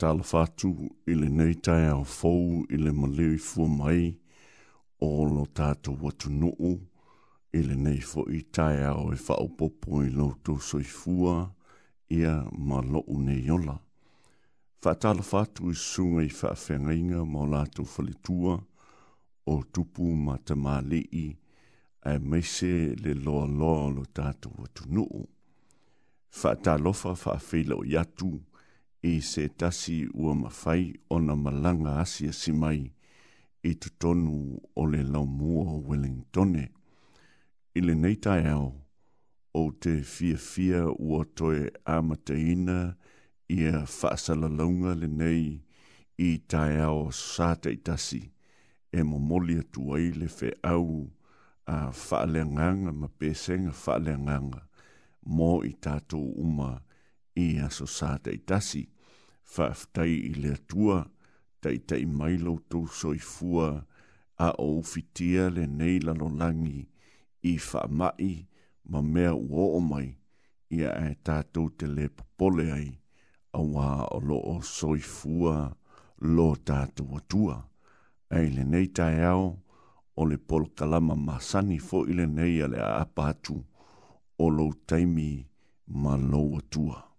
tala fatu i le nei tai au fau i le maleo i fua mai o lo tātou watu nuu i le nei fo i tai au e fa'o popo i lo tō soi fua ia ma lo'u nei ola. Wha tala fatu i sunga i wha inga ma o lātou whalitua o tupu ma te mālii ai meise le loa loa lo tātou watu nuu. Wha tālofa wha whila o yatu i i se tasi ua mawhai o na malanga asia si mai i tutonu o le laumua o Wellingtone. I le neita au, o te fia fia ua toe amataina i a whaasalalaunga le nei i tae au sātei tasi e momoli atu ai le fe au a whaaleanganga ma pēsenga whaaleanganga mō i tātou umaa i aso sa tei tasi, whaftai i lea tua, tei tei mailo tau soifua, a o fitia le nei lalo langi, i whamai ma mea uo o mai, i a e tātou te le popole ai, a wā o lo o soifua, lo tātou atua. Ei le nei tai au, o le pol kalama masani fo i le nei a a apatu, o lo taimi ma lo atua.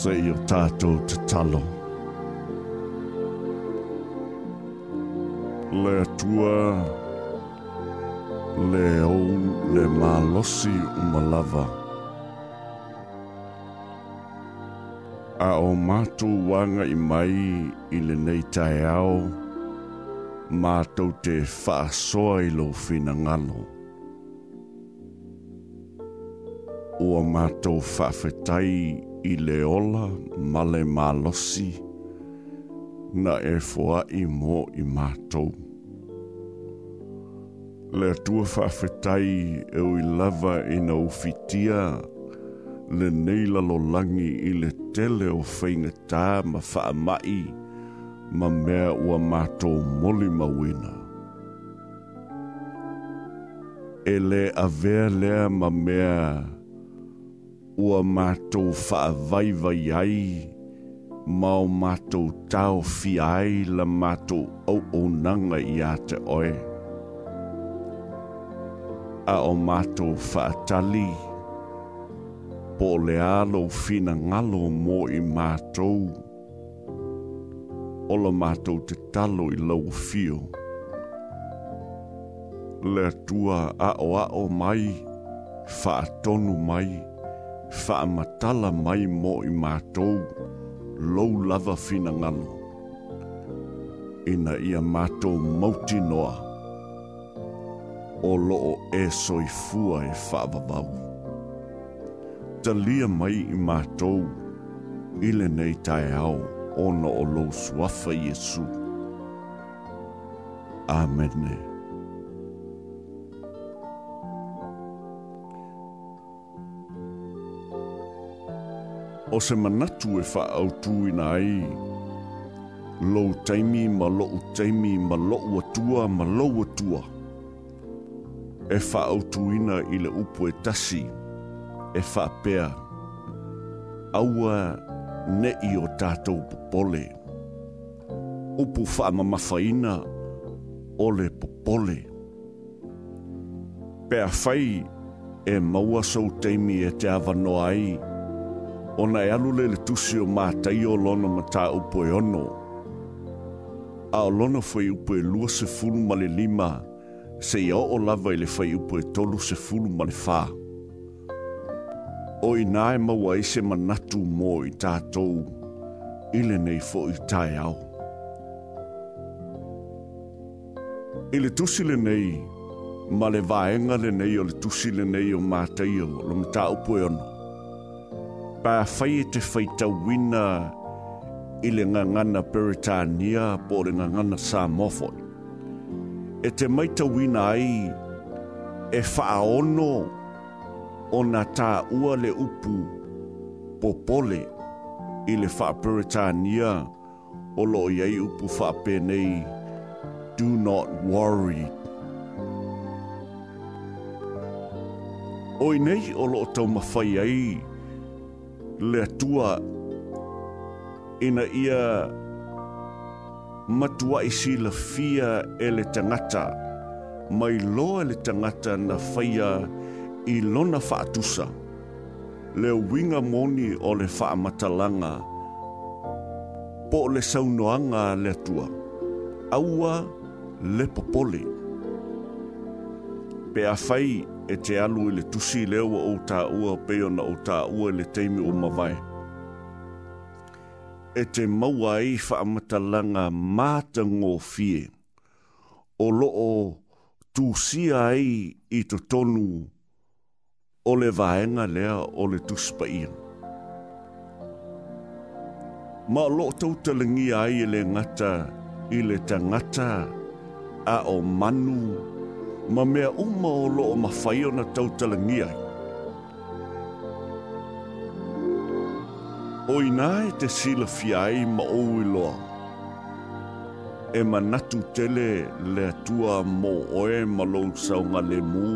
se o tātou te talo. Le tua, le ou, le malosi umalava. A o mātou wanga i mai i le nei tae ao, mātou te whaasoa i lo fina ngalo. Ua mātou whawhetai i i le ola ma le malosi na e fua i mō i mātou. Le tua whawhetai e ui lava i na ufitia le neila lo langi i le tele o whaingatā ma wha mai ma mea ua mātou moli mawina. E le avea lea ma mea ua mātou whaavaivai ai, mau mātou tau fi ai la mātou au o nanga i a te oe. A o mātou whaatali, po le alo fina ngalo mō i mātou, o la mātou te talo i lau fio. Le tua a o a o mai, whaatonu mai, whaamatala mai mō i mato low lava fina ngalo. Ina ia mato mauti noa o loo e soi fua e whaavavau. Talia mai i mātou ile nei tae au ono o lo suafa Jesu. Amen. Amen. o se manatu e wha au tū ina ai. Lou teimi ma lou teimi ma lou atua ma lou atua. E wha au tū ina i le upo e tasi, e wha pēr. Aua ne i o tātou popole. Upu wha ma mawhaina o le popole. Pēr whai e maua sou teimi e te awa noa ai. e maua sou teimi e te awa noa ai ona e alu le le tusi o mātai o lona ma tā upo e ono. A o lona fai upo e lua se fulu ma le lima, se i o o lava i le fai upo e tolu se fulu ma le fā. O i nā e maua i se manatu mō i tātou, i le nei fō i tāi au. I le tusi le nei, ma le vāenga le nei o le tusi le nei o mātai o lona tā upo e ono pa fai te fai tawina i le ngangana Peritania po le ngangana Samofon. E te mai tawina ai e whaono o na tā ua le upu popole i le wha Peritania o lo iei upu wha penei Do not worry. Oi nei o lo tau mawhai ai, le atua ina ia matua i si la fia e le tangata mai loa le tangata na faya i lona faatusa le winga moni o le faa matalanga po le saunoanga le atua aua le popoli pe a fai e te alu i le tusi i leo o tā ua peo na o tā ua le teimi o mawai. E te maua i whaamata langa māta ngō fie, o loo tūsia ai i to tonu o le vaenga lea o le tuspa ia. Ma lo tau talangi ai le ngata i le tangata a o manu ma mea uma o loo mawhai o na tautalangia i. O ina e te sila fiai ma oui loa. E manatu tele le atua mo oe ma lou saunga le mū,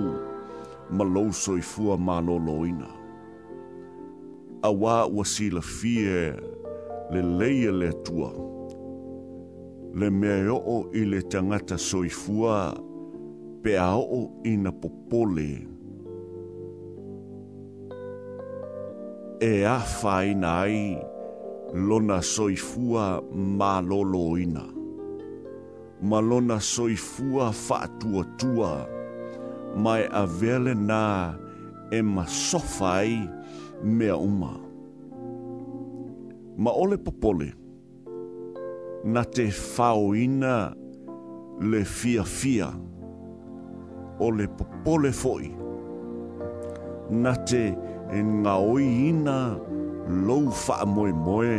ma lou soifua mā loina. A wā ua sila fie le leia le atua. Le mea e o i le tangata soifua pe a o ina popole. E a faina ai, lona soifua ma lolo ina. Ma lona soifua fatua tua, mai a vele na e ma sofa ai mea uma. Ma ole popole, na te fao ina le fia fia. Mm o le popole foi. Na te nga oina lou faa moe moe,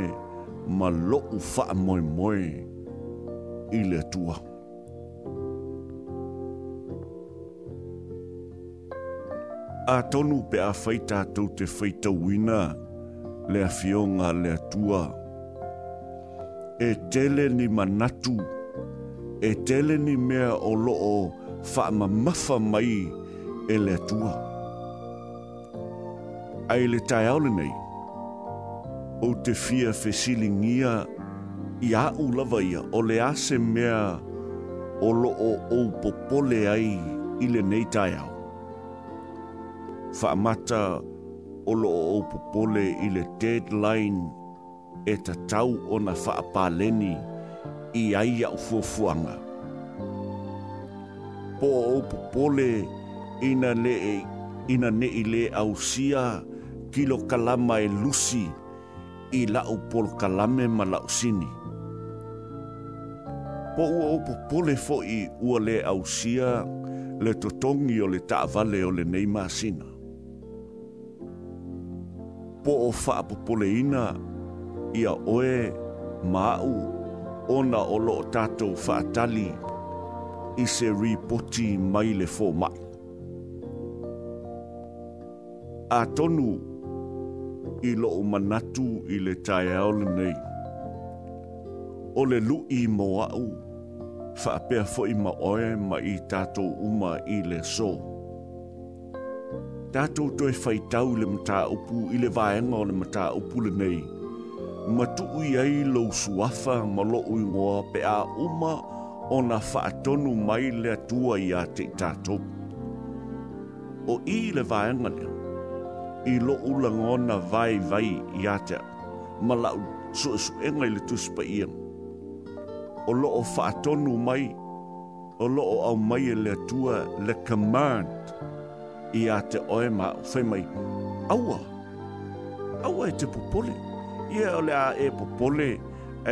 ma lou faa moe moe i le tua. A tonu pe a whaita tau te whaita wina le a fionga le tua. E tele ni manatu, e tele ni mea o loo, fa mafa mai e le atua. Ai le tai au nei, o te fia whesilingia i a ulawa ia o le ase mea o lo o ou popole ai i le nei tai au. Fa mata o lo o ou popole i le deadline e ta tau o na whaapaleni i aia u fuafuanga. Fua po o pole ina le ina ne e, ile ausia kilo kalama e lusi i la o pol kalame ma la usini po o po pole fo i ua le ausia le totongi o le taavale o le neima asina. Po o faa popole ina, ia oe, mau, ona o loo tato faa i se ripoti mai le fō mai. A tonu i lo o manatu i le tae aole nei. O le lu i mo au, whaapea fo i ma oe ma i tātou uma i le so. Tātou toi whai tau le mta upu i le vaenga o le mta upu le nei. Matu ui ai lo suafa ma lo ui ngoa pe a uma o o na whaatonu mai le tua i a te tātou. O i le vaenga i lo ula ngona vai vai i a te malau su su engai le tuspa ian. O lo o whaatonu mai, o lo o au mai le atua le command i a te oe ma whai mai aua. Aua e te pupole. Ia ole a e pupole,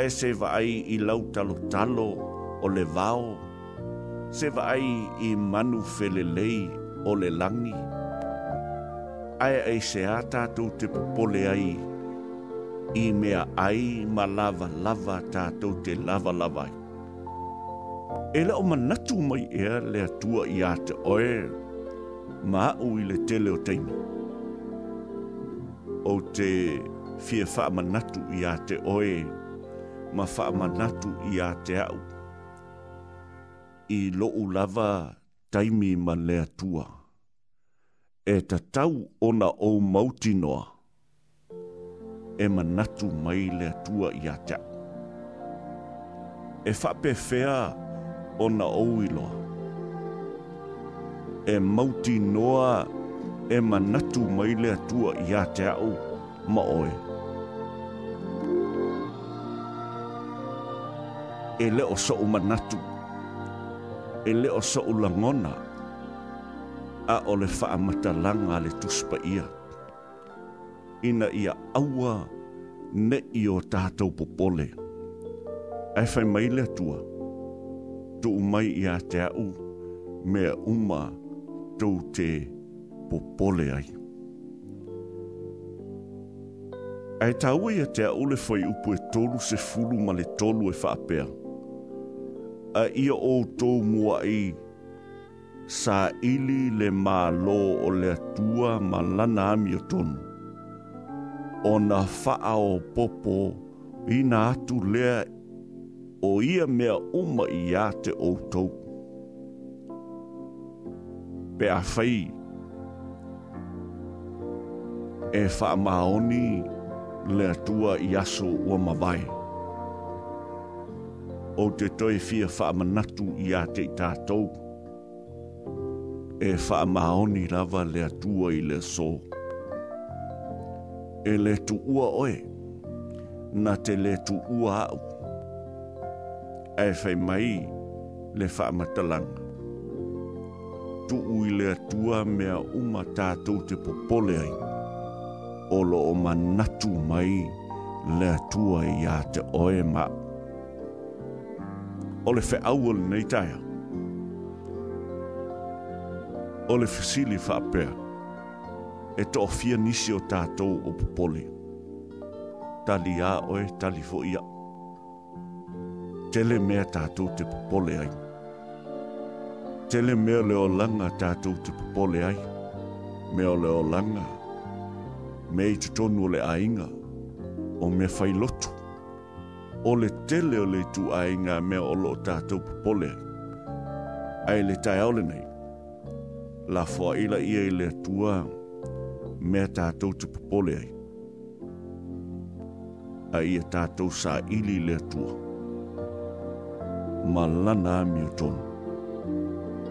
e se vai i lau talo talo o le vao, se vai i manu felelei o le langi. Ai ai se tātou te pole ai, i mea ai ma lava lava tātou te lava lava. E le o manatu mai ea le atua i a te oe, ma au i le tele o teimi. O te fie wha manatu i a te oe, ma wha manatu i a te au i loo lava taimi ma lea tua. E ta tau ona o mauti noa. E manatu mai lea tua i atea. E whape fea ona o iloa. E mauti noa e manatu mai lea tua i atea o maoe. E leo so o manatu. manatu e le o so ulangona a ole le wha langa le tuspa ia. Ina ia aua ne i o tātou popole. Ai whai mai le atua, tu umai i a te au mea uma tau te popole ai. Ai tāua i a te au le whai upu e tolu se fulu ma le tolu e wha apea. Ai a ia o tō mua i. Sa ili le mā lō o le tua ma lana ami o tonu. O na faa o popo i na atu lea o ia mea uma i a te o tō. Pe a fai. E faa le tua i aso ua mawai. Pe a fai o te toi fia whaamanatu i a te tātou. E whaamahoni rawa le atua i le so. E le tu ua oe, na te le tu ua au. E whai mai le matalang. Tu ui le atua mea uma tātou te popole ai. Olo o manatu mai le atua i a te oe maa o le whaaua le nei taia. O le fisili whaapea, e to fia nisi o tātou o popoli. Tali a oe, tali fo ia. Tele mea tātou te popole ai. Tele mea leo langa tātou te popole ai. Mea leo langa. Mea i te le ainga. O mea fai lotu o le tele o le tu ai ngā mea o lo tātou pupole. Ai le tai aole nei. La fua ila ia i le tua mea tātou tu pupole ai. Ai ia tātou sa ili le tua. Malana mea tonu.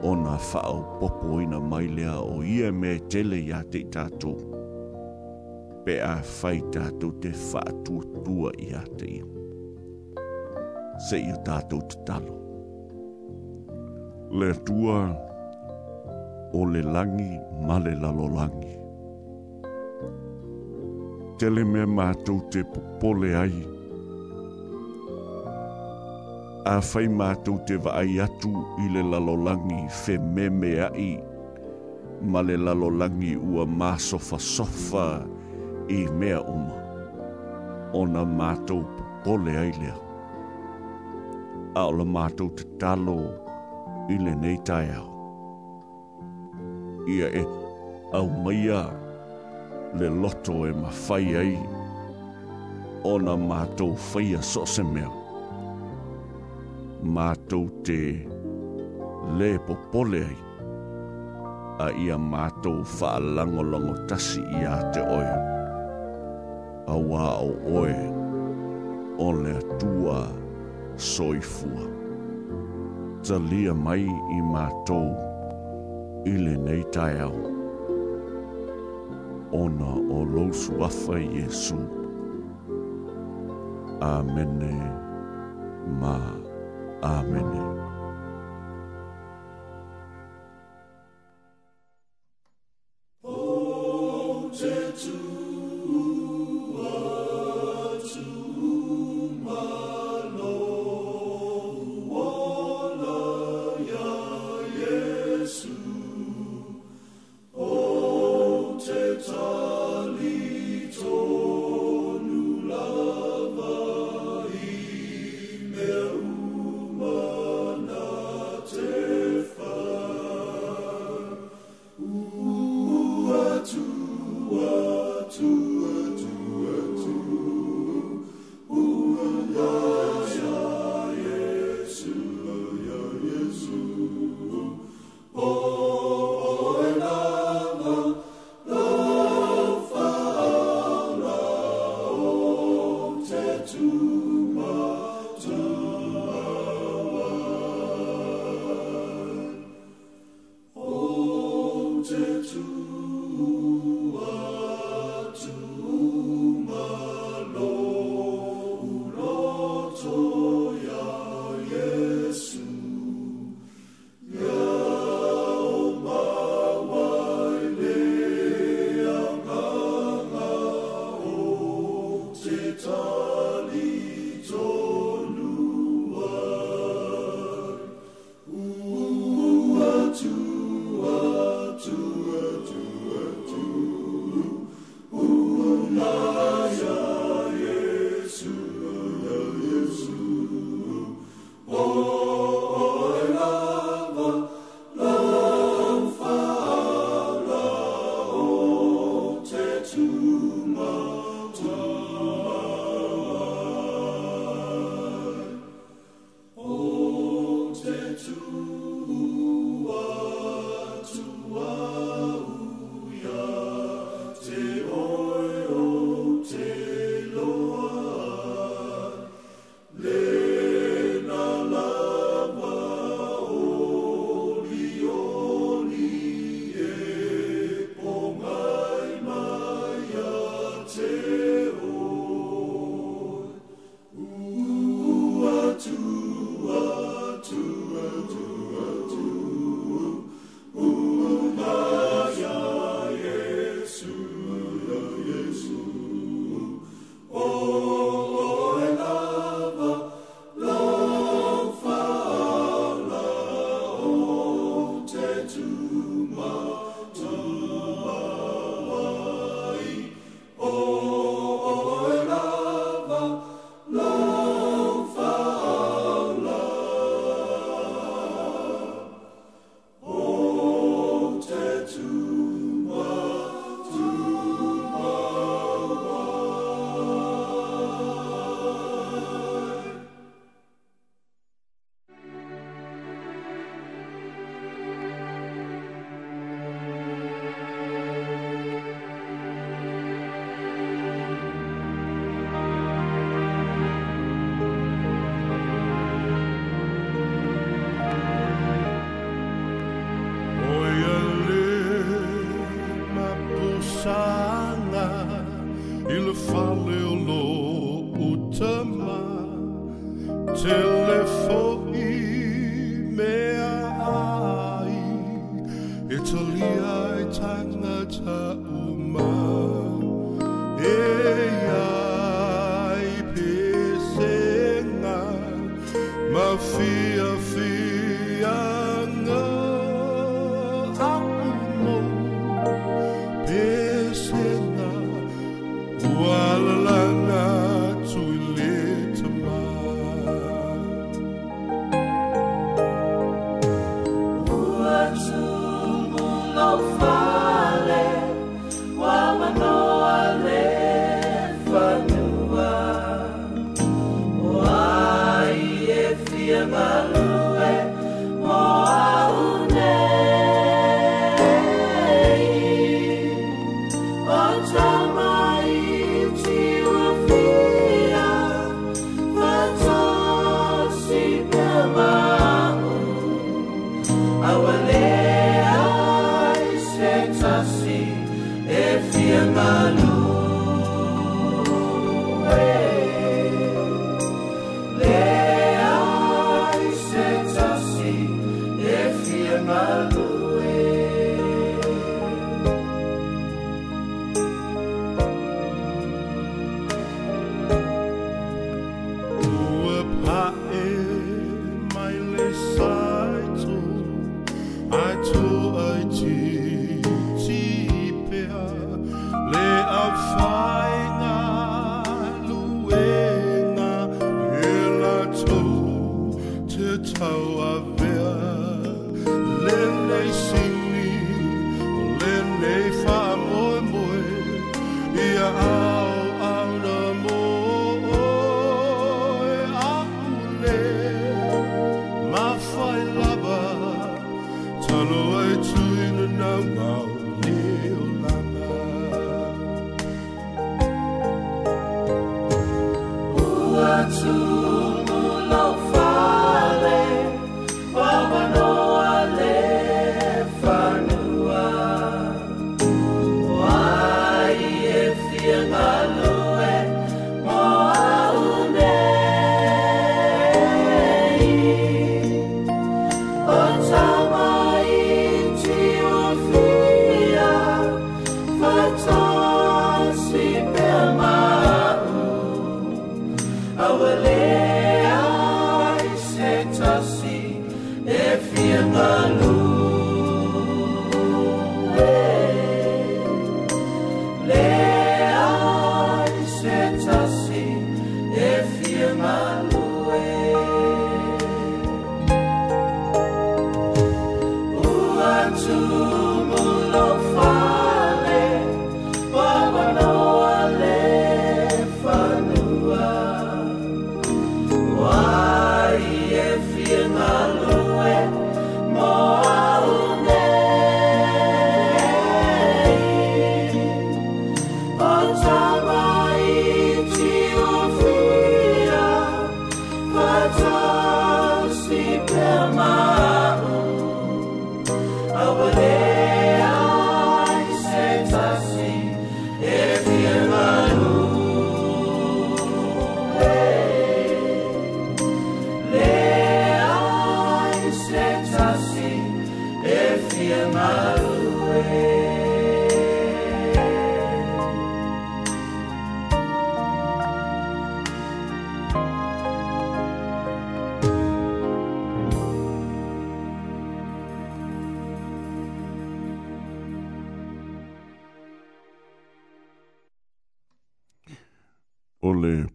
Ona whao popo ina mai lea o ia mea tele ia te tātou. a whai tātou te whaatua tua ia te ia. Te ia se i o tātou te talo. Le tua o le langi ma le Te le me mātou te popole ai. A whai mātou te vaai atu i le lalolangi fe me me ai. Ma le lalolangi ua mā sofa sofa i mea uma. Ona mātou popole ai lea a o mātou te talo i le nei tai au. Ia e au maia le loto e ma fai ai o na mātou fai a so mea. Mātou te le popole ai a ia mātou wha langolango tasi i a te oe. A wā oe o le tua ai soifua. Ta lia mai i mātou, i le nei tai au. Ona o lousu afa Jesu. Amene, ma, amene. Amen. Sana, il fallait l'eau tema,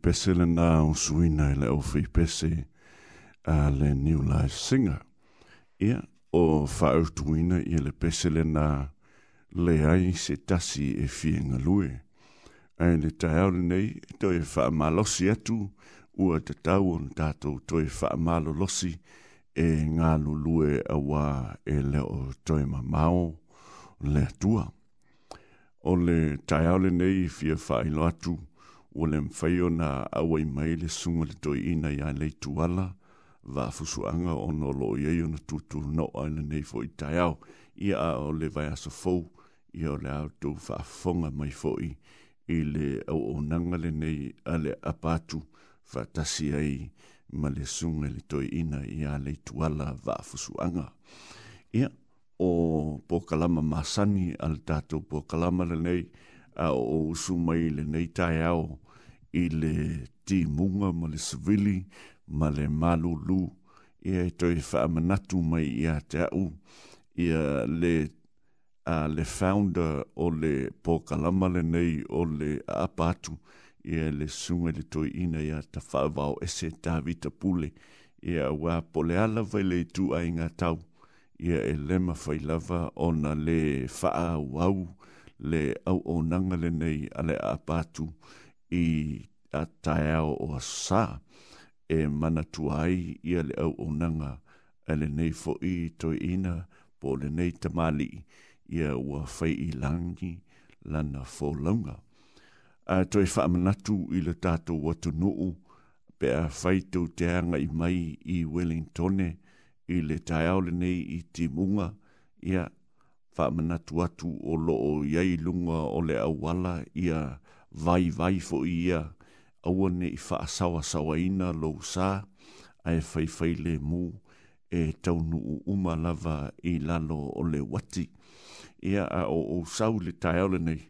pese le nā o suina i le ofi pese a le New Life Singer. Ia, o whaertuina i le pese le nā le ai se tasi e fienga lue. Ai le tai au nei, to e wha malosi atu, ua te tau on tato to e wha malo e ngā lulue a wā e le o toi ma mao le atua. O le tai au nei, fia wha ilo atu, o le mwhaio na awai mai le sunga le doi ina ia le tuala, wa fusuanga o no lo iei na tutu no aina nei fo i taiao, ia a o le vai asa fau, ia o le au tau wha mai foi i le au o nangale nei a le apatu, wha tasi ai ma le sunga le doi ina ia le tuala wa fusuanga. Ia, o pokalama masani al tatou pokalama le nei, a o usu mai le nei tai au, i le munga ma le sivili ma le malulu e ai toi whaamanatu mai i a te au i a le a le founder o le pokalama le nei o le apatu i a le sunga le to ina i a ta whaavau e se tawita pule i a wā pole ala vai le tu a inga tau i a e lema whai lava o na le whaa wau le au o nanga le nei a le apatu i i a taeao o a sā e manatua ai i le au onanga a le nei fo i toi ina po le nei tamali a ua fai i langi lana fo launga. A toi whaamanatu i le tātou watu nuu pe a fai tau te anga i mai i Wellingtone i le taeao le nei i Timunga ia whaamanatu atu o loo iai lunga o le awala ia ia vai vai fo ia aua ne i whaasawa sawa ina lo sa ai fai fai le mu e taunu u uma lava i lalo o le wati ia a o o sau le tai ole nei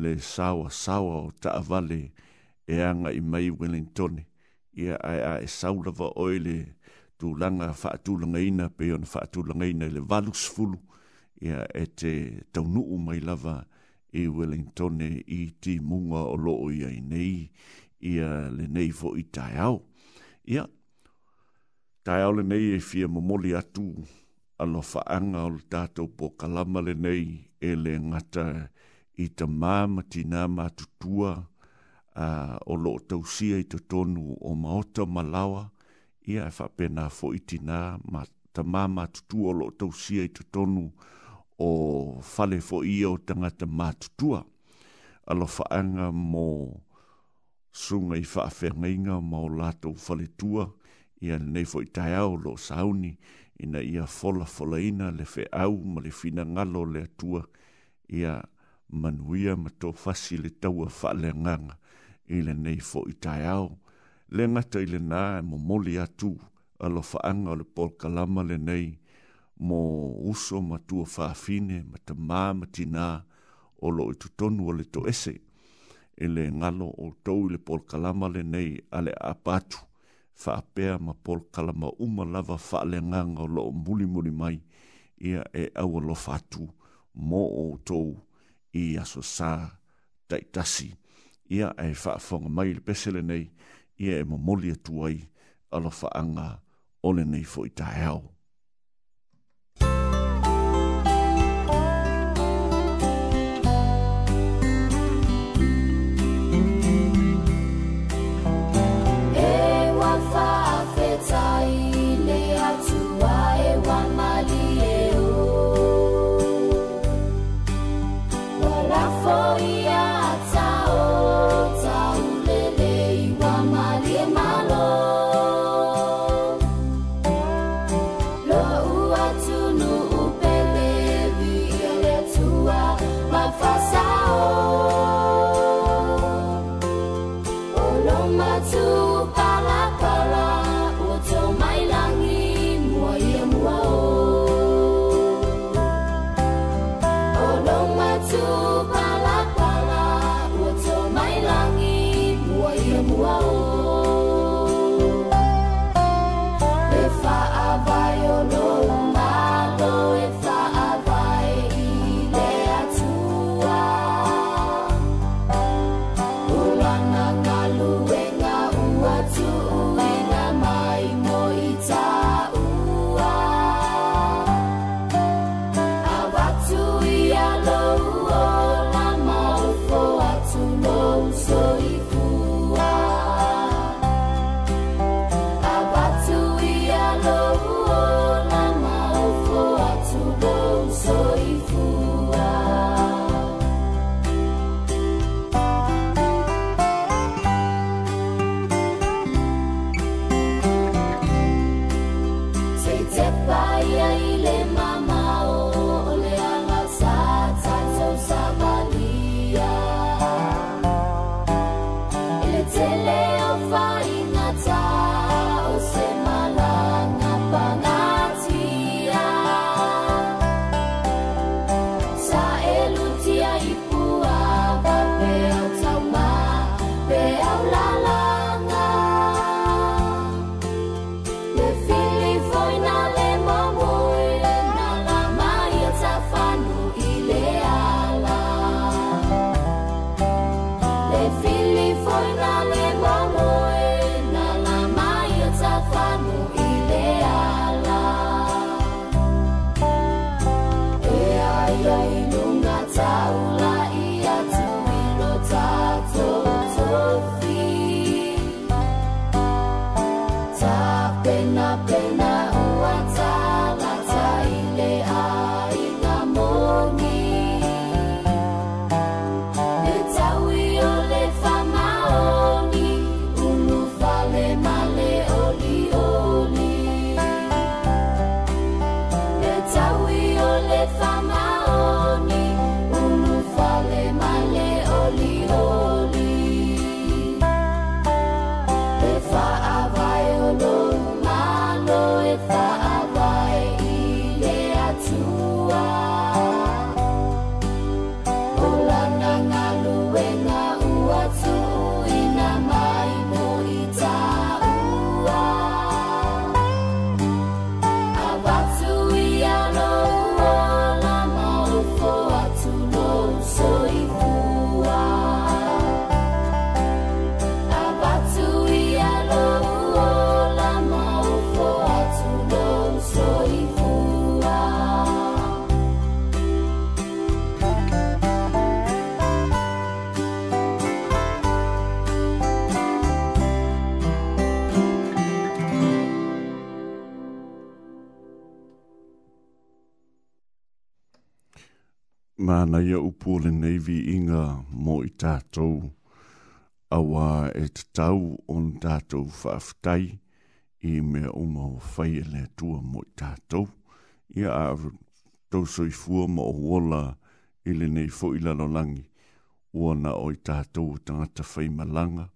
le sawa sawa o ta avale e anga i mai Wellington ia a a e sau lava oile tu langa fatu langa ina pe on fatu langa ina le valus fulu ia e te taunu u mai lava ia i Wellington i ti munga o loo i ai nei i a le nei fo i tai au. Ia, tai au le nei e fia momoli atu alo faanga o le tātou po kalama le nei e le ngata i ta māma ti nā mātutua a o loo tau i to tonu o maota malawa ia e whapena fo i ti nā ta o loo tau i to tonu o o fale fo i o tangata matutua alo faanga mo sunga i faafenga inga ma o lato fale tua i ane nei fo i taiao lo sauni ina ia fola fola ina le fe au ma le fina ngalo le atua ia manuia ma tō fasi le taua whaale nganga i le nei fo i tai au. Le ngata i le nā e mo moli atu alo whaanga o le pol kalama le nei mo uso ma tua whaafine, ma te mā ma tina, o lo i tutonu o le to ese, e le ngalo o tau le pol kalama le nei ale a patu, whaapea ma pol kalama uma lava whaale nganga o lo o muli muli mai, ia e au lo fatu, mo o tau i aso sā taitasi. Ia e whaafonga mai le pese le nei, ia e mo moli atuai, alo whaanga o le nei fo i tae hao. for you. e figli fuori nāna ia upua le neivi inga mō i tātou awa e te tau on tātou whaafitai i mea uma o whai e lea tua mō i tātou. Ia a tōso i fua mō o wola i le nei fo i lalo langi. Uana o i tātou o tangata whai malanga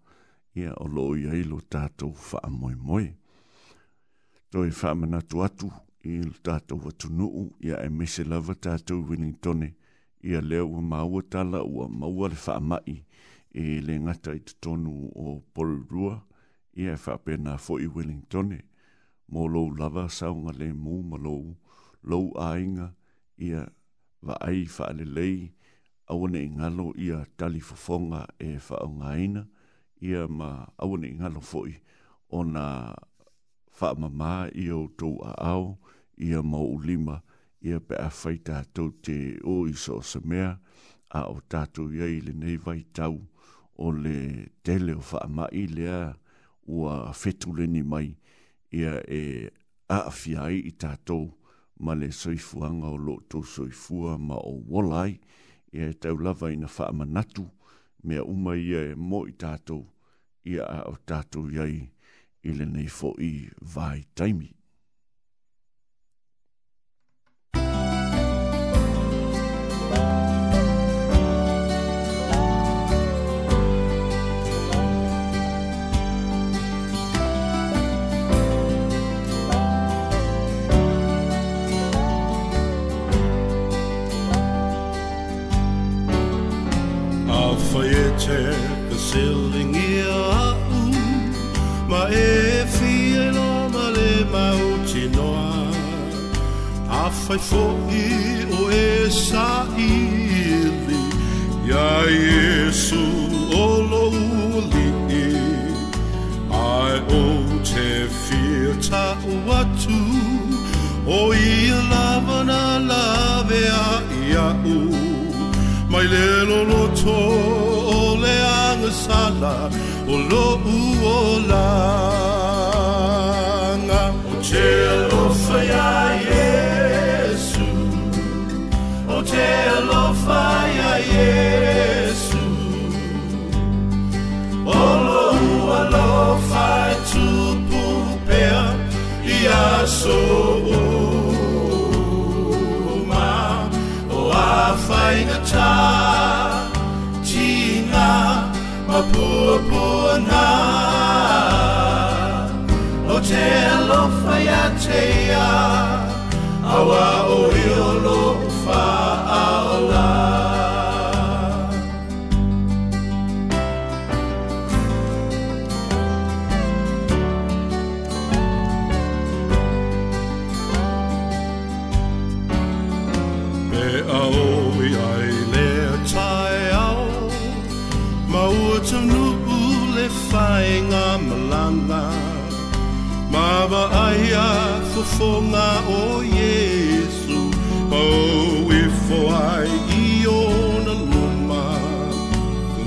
ia o loo i ailo tātou whaamoimoe. Toi whaamanatu atu Il lo tātou watunuu ia e mese lava tātou winning tonei ia leo ua maua tala ua maua le mai e le ngata i tonu o Porirua ia e whapena Foi Wellingtone mo lou lava saunga le mu ma lou lou ainga ia vaai faale lei awane ngalo ia tali fofonga e faunga ina ia ma awane ngalo foi ona faamama ia o tou a ao ia ma ulima ia ia pe a fai tātou te o iso o se mea, a o tātou ia i le nei vai tau o le tele o wha ama i lea ua fetu leni mai ia e a i tātou ma le soifuanga o loto soifua ma o wolai ia e tau lava ina wha ama natu mea uma ia e mo i tātou ia a o tātou ia i le nei fo i vai taimi. cerca sillingia ma e fie no ma le ma utinoa a fai foi o e saili ja Jesu o lo uli ai o te fiata watu o ia lavana lave a ia mai le lo lotoa sala o lo uolanga o cielo faia Jesu o cielo faia Jesu o lo uolo fai tu pupea ia so ma o a fainga tai mapupuna O te alofa ia te ia Awa o iolo whaa Consola, o Jesu, oh, o ifoai i ona luma.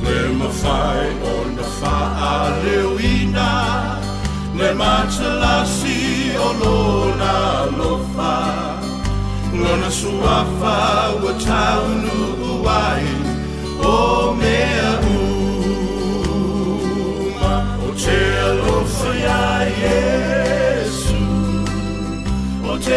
Le mafai mawhai ona whaalewina, le matalasi o lona lofa. Lona suafa wa taunu uai,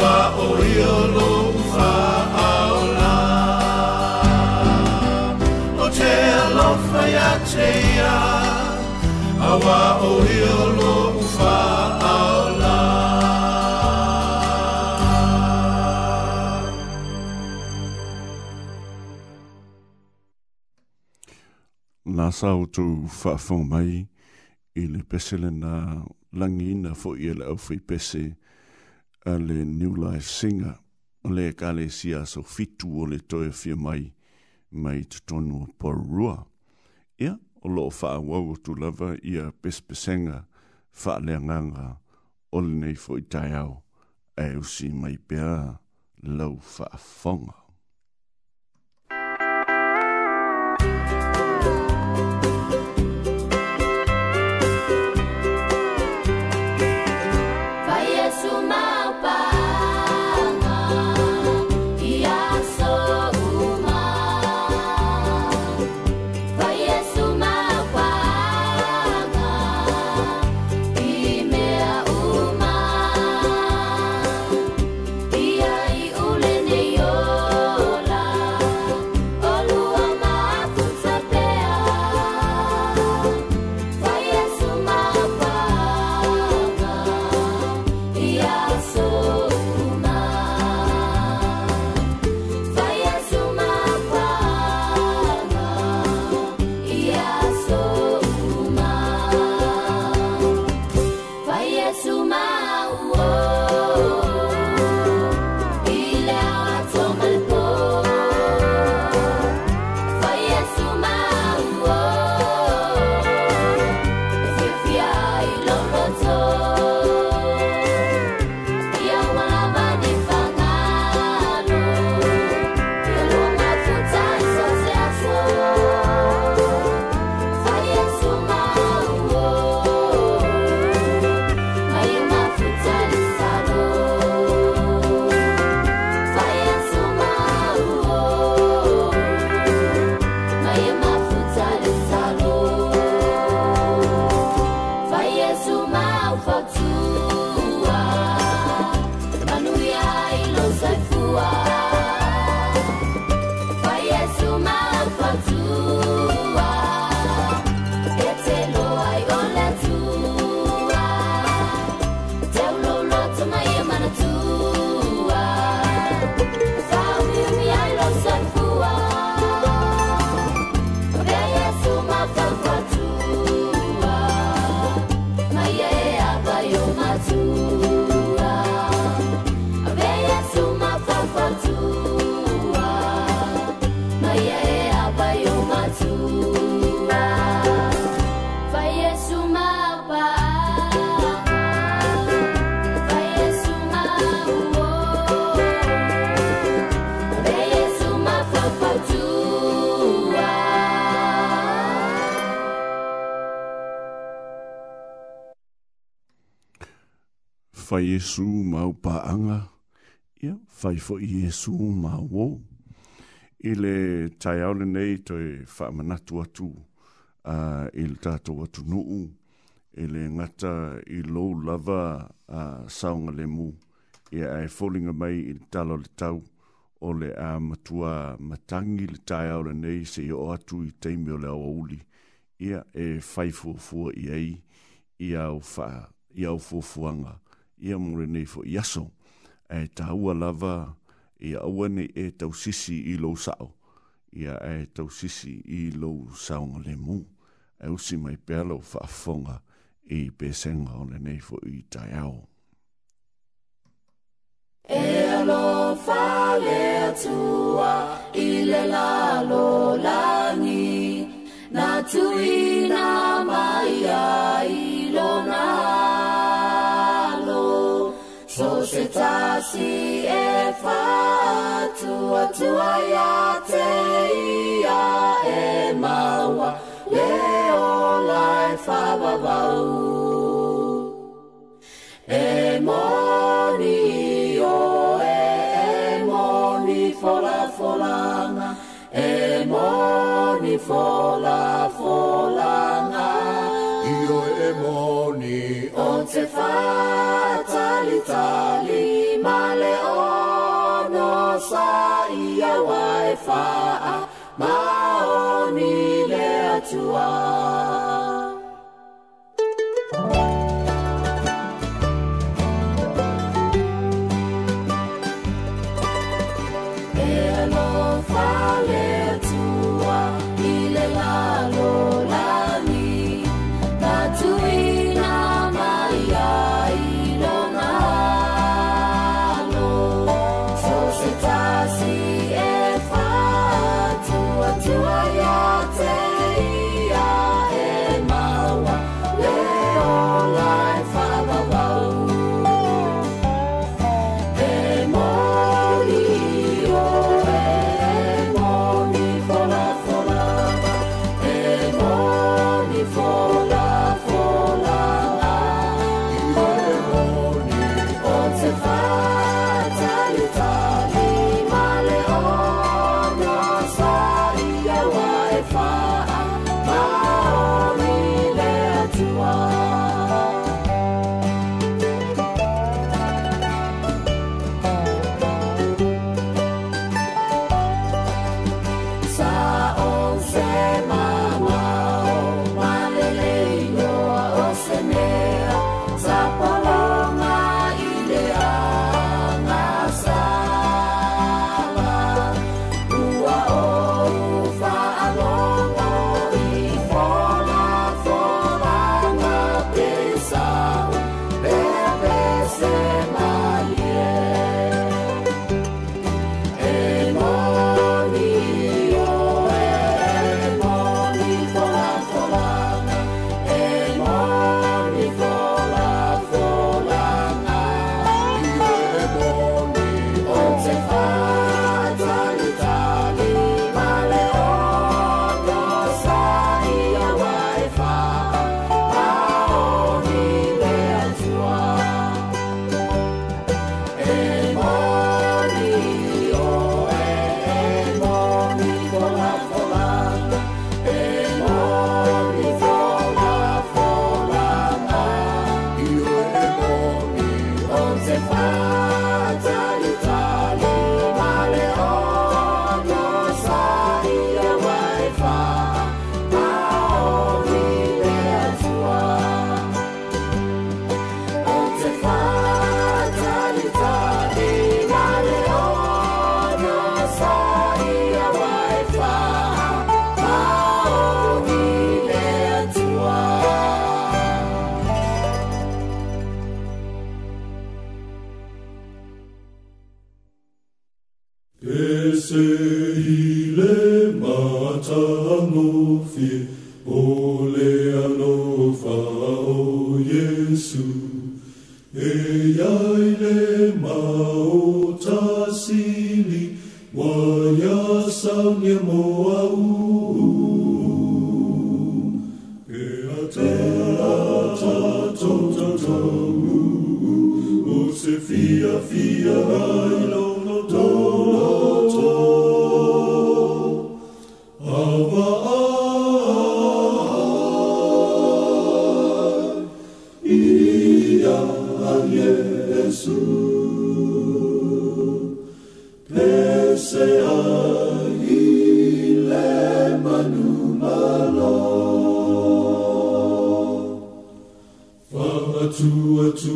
wā o rio lo wha au la O te lofa ia te ia A wā o rio lo wha au la Nā sāu tū whaafo mai i le pesele nā langi ina fo i ele au whi pesele le New Life Singer, o le ka le sia so fitu o le toe fia mai, mai te tonu o porua. Ia, o lo faa wau o tu lava ia pespesenga faa le nganga o le nei fo i tai au, e usi mai pia lau faa fonga. fai Jesu ma upa anga, ia fai fo i Yesu ma wo. Ile tai aule nei toi wha manatu atu, uh, ile tātou atu nuu, ile ngata i lou lava a uh, saunga le mu, ia ai fōlinga mai i talo le tau, o a matua matangi le tai aule nei se i o atu i teimi o le awa ia e fai fua fua i ai, ia au fua ia mure nei fo iaso, e tāua lava i aua nei e tau sisi i lo sao, ia e tau sisi i lo sao ngale mu, e usi mai pēlo whaafonga i pēsenga o le nei fo i tai au. E alo fale tua i le lalo langi, na tui na mai ai, So se tasi e fa tua tua ia te ia e maua le o lai fa E moa te wha tali tali ma le ono sa i a wai wha a ma o ni le atuai.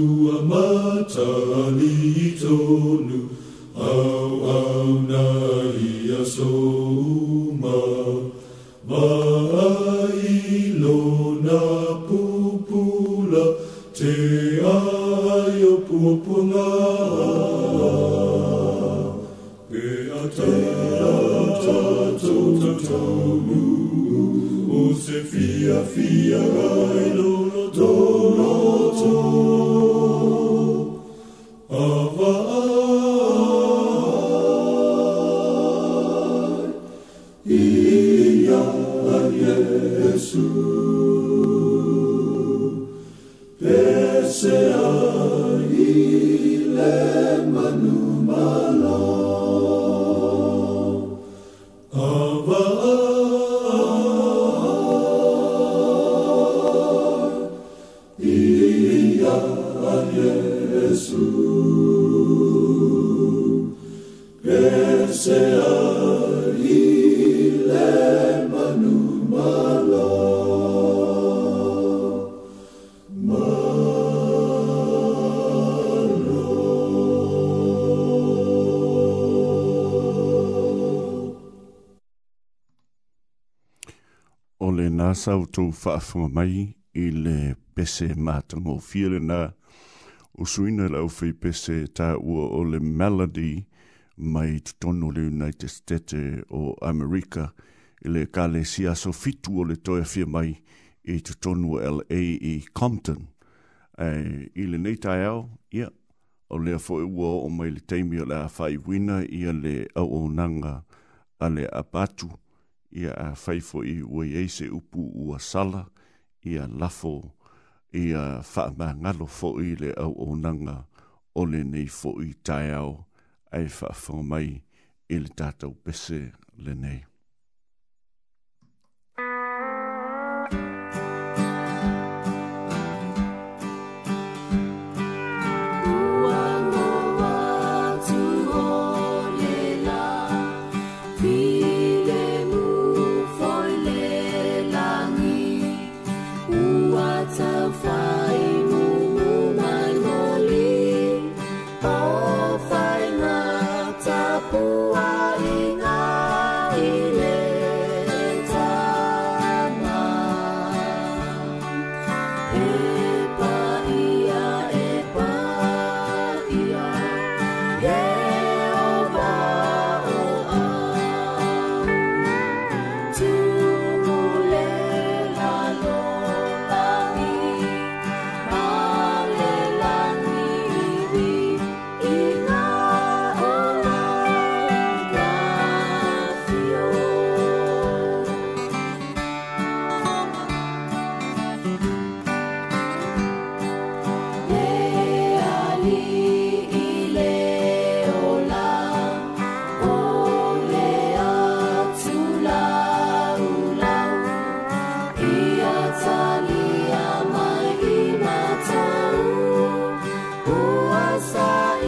tua mata ni tonu au au na ia so ma mai lo na pupula te ai o pupuna e a te la ta tonu o se fia fia rai lo sau tau whaafunga mai i le pese mātango fiere nā o suina lau whi pese tā ua o le melody mai tutono le United States o America i le kāle si aso fitu o le toia fia mai i tutono LA i Compton. Ai, I le nei tai au, ia, yeah. o lea fo ua o mai le teimi o le awhai wina i le au o nanga a le apatu ia a faifo i ua se upu ua sala, ia lafo, ia wha ma ngalo fo i le au o nanga, o le nei fo i tai au, ai wha mai, ili tātou pese le nei.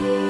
you.